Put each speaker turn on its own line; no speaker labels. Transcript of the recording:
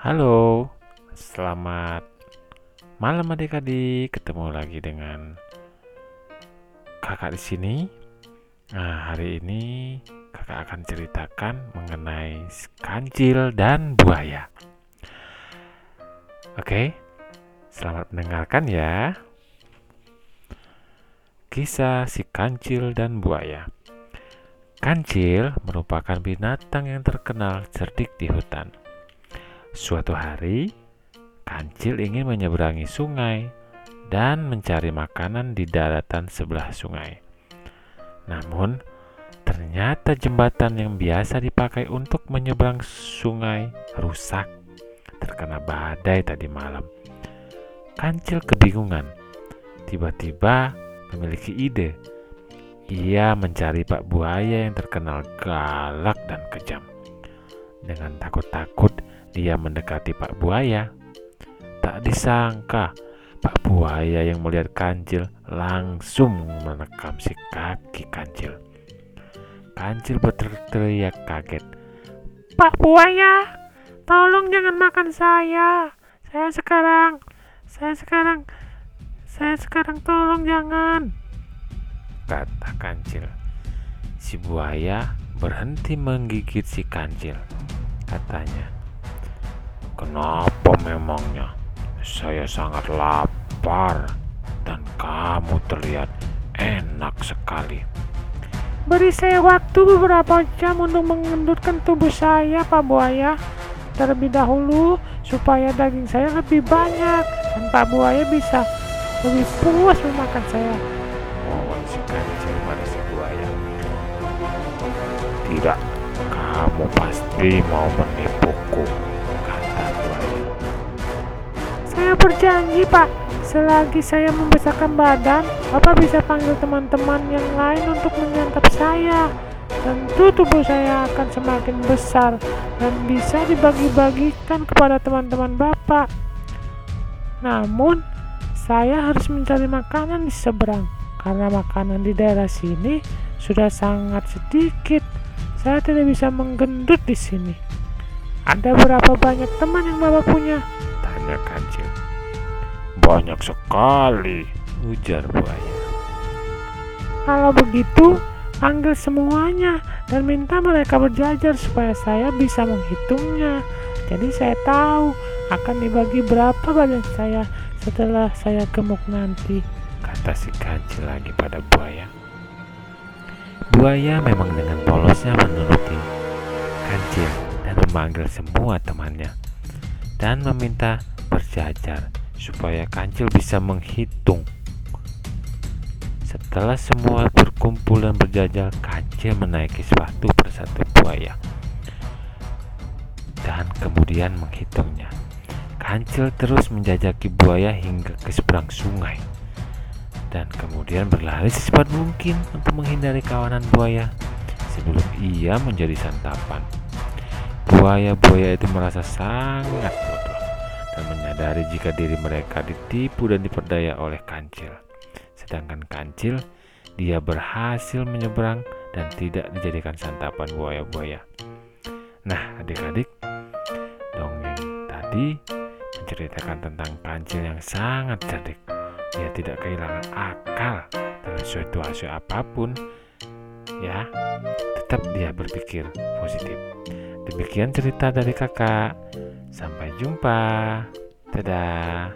Halo, selamat malam adik-adik. Ketemu lagi dengan kakak di sini. Nah, hari ini kakak akan ceritakan mengenai kancil dan buaya. Oke, selamat mendengarkan ya. Kisah si kancil dan buaya. Kancil merupakan binatang yang terkenal cerdik di hutan. Suatu hari, kancil ingin menyeberangi sungai dan mencari makanan di daratan sebelah sungai. Namun, ternyata jembatan yang biasa dipakai untuk menyeberang sungai rusak terkena badai tadi malam. Kancil kebingungan. Tiba-tiba memiliki ide. Ia mencari Pak Buaya yang terkenal galak dan kejam. Dengan takut-takut, dia mendekati Pak Buaya. Tak disangka, Pak Buaya yang melihat kancil langsung menekam si kaki kancil. Kancil berteriak kaget.
Pak Buaya, tolong jangan makan saya. Saya sekarang, saya sekarang, saya sekarang tolong jangan
kata kancil. Si buaya berhenti menggigit si kancil. Katanya, Kenapa memangnya? Saya sangat lapar dan kamu terlihat enak sekali.
Beri saya waktu beberapa jam untuk mengendutkan tubuh saya, Pak Buaya. Terlebih dahulu, supaya daging saya lebih banyak dan Pak Buaya bisa lebih puas memakan saya
si kancil pada si buaya. Tidak, kamu pasti mau menipuku,
Saya berjanji, Pak. Selagi saya membesarkan badan, Bapak bisa panggil teman-teman yang lain untuk menyantap saya. Tentu tubuh saya akan semakin besar dan bisa dibagi-bagikan kepada teman-teman Bapak. Namun, saya harus mencari makanan di seberang karena makanan di daerah sini sudah sangat sedikit. Saya tidak bisa menggendut di sini. Ada berapa banyak teman yang Bapak punya?
Tanya kancil. Banyak sekali, ujar buaya.
Kalau begitu, panggil semuanya dan minta mereka berjajar supaya saya bisa menghitungnya. Jadi saya tahu akan dibagi berapa badan saya setelah saya gemuk nanti
kata si kancil lagi pada buaya. Buaya memang dengan polosnya menuruti kancil dan memanggil semua temannya dan meminta berjajar supaya kancil bisa menghitung. Setelah semua berkumpul dan berjajar, kancil menaiki satu persatu buaya dan kemudian menghitungnya. Kancil terus menjajaki buaya hingga ke seberang sungai dan kemudian berlari secepat mungkin untuk menghindari kawanan buaya sebelum ia menjadi santapan. Buaya-buaya itu merasa sangat bodoh dan menyadari jika diri mereka ditipu dan diperdaya oleh kancil. Sedangkan kancil, dia berhasil menyeberang dan tidak dijadikan santapan buaya-buaya. Nah, adik-adik, dongeng tadi menceritakan tentang kancil yang sangat cerdik dia tidak kehilangan akal dalam situasi apa pun ya tetap dia berpikir positif demikian cerita dari kakak sampai jumpa. Dadah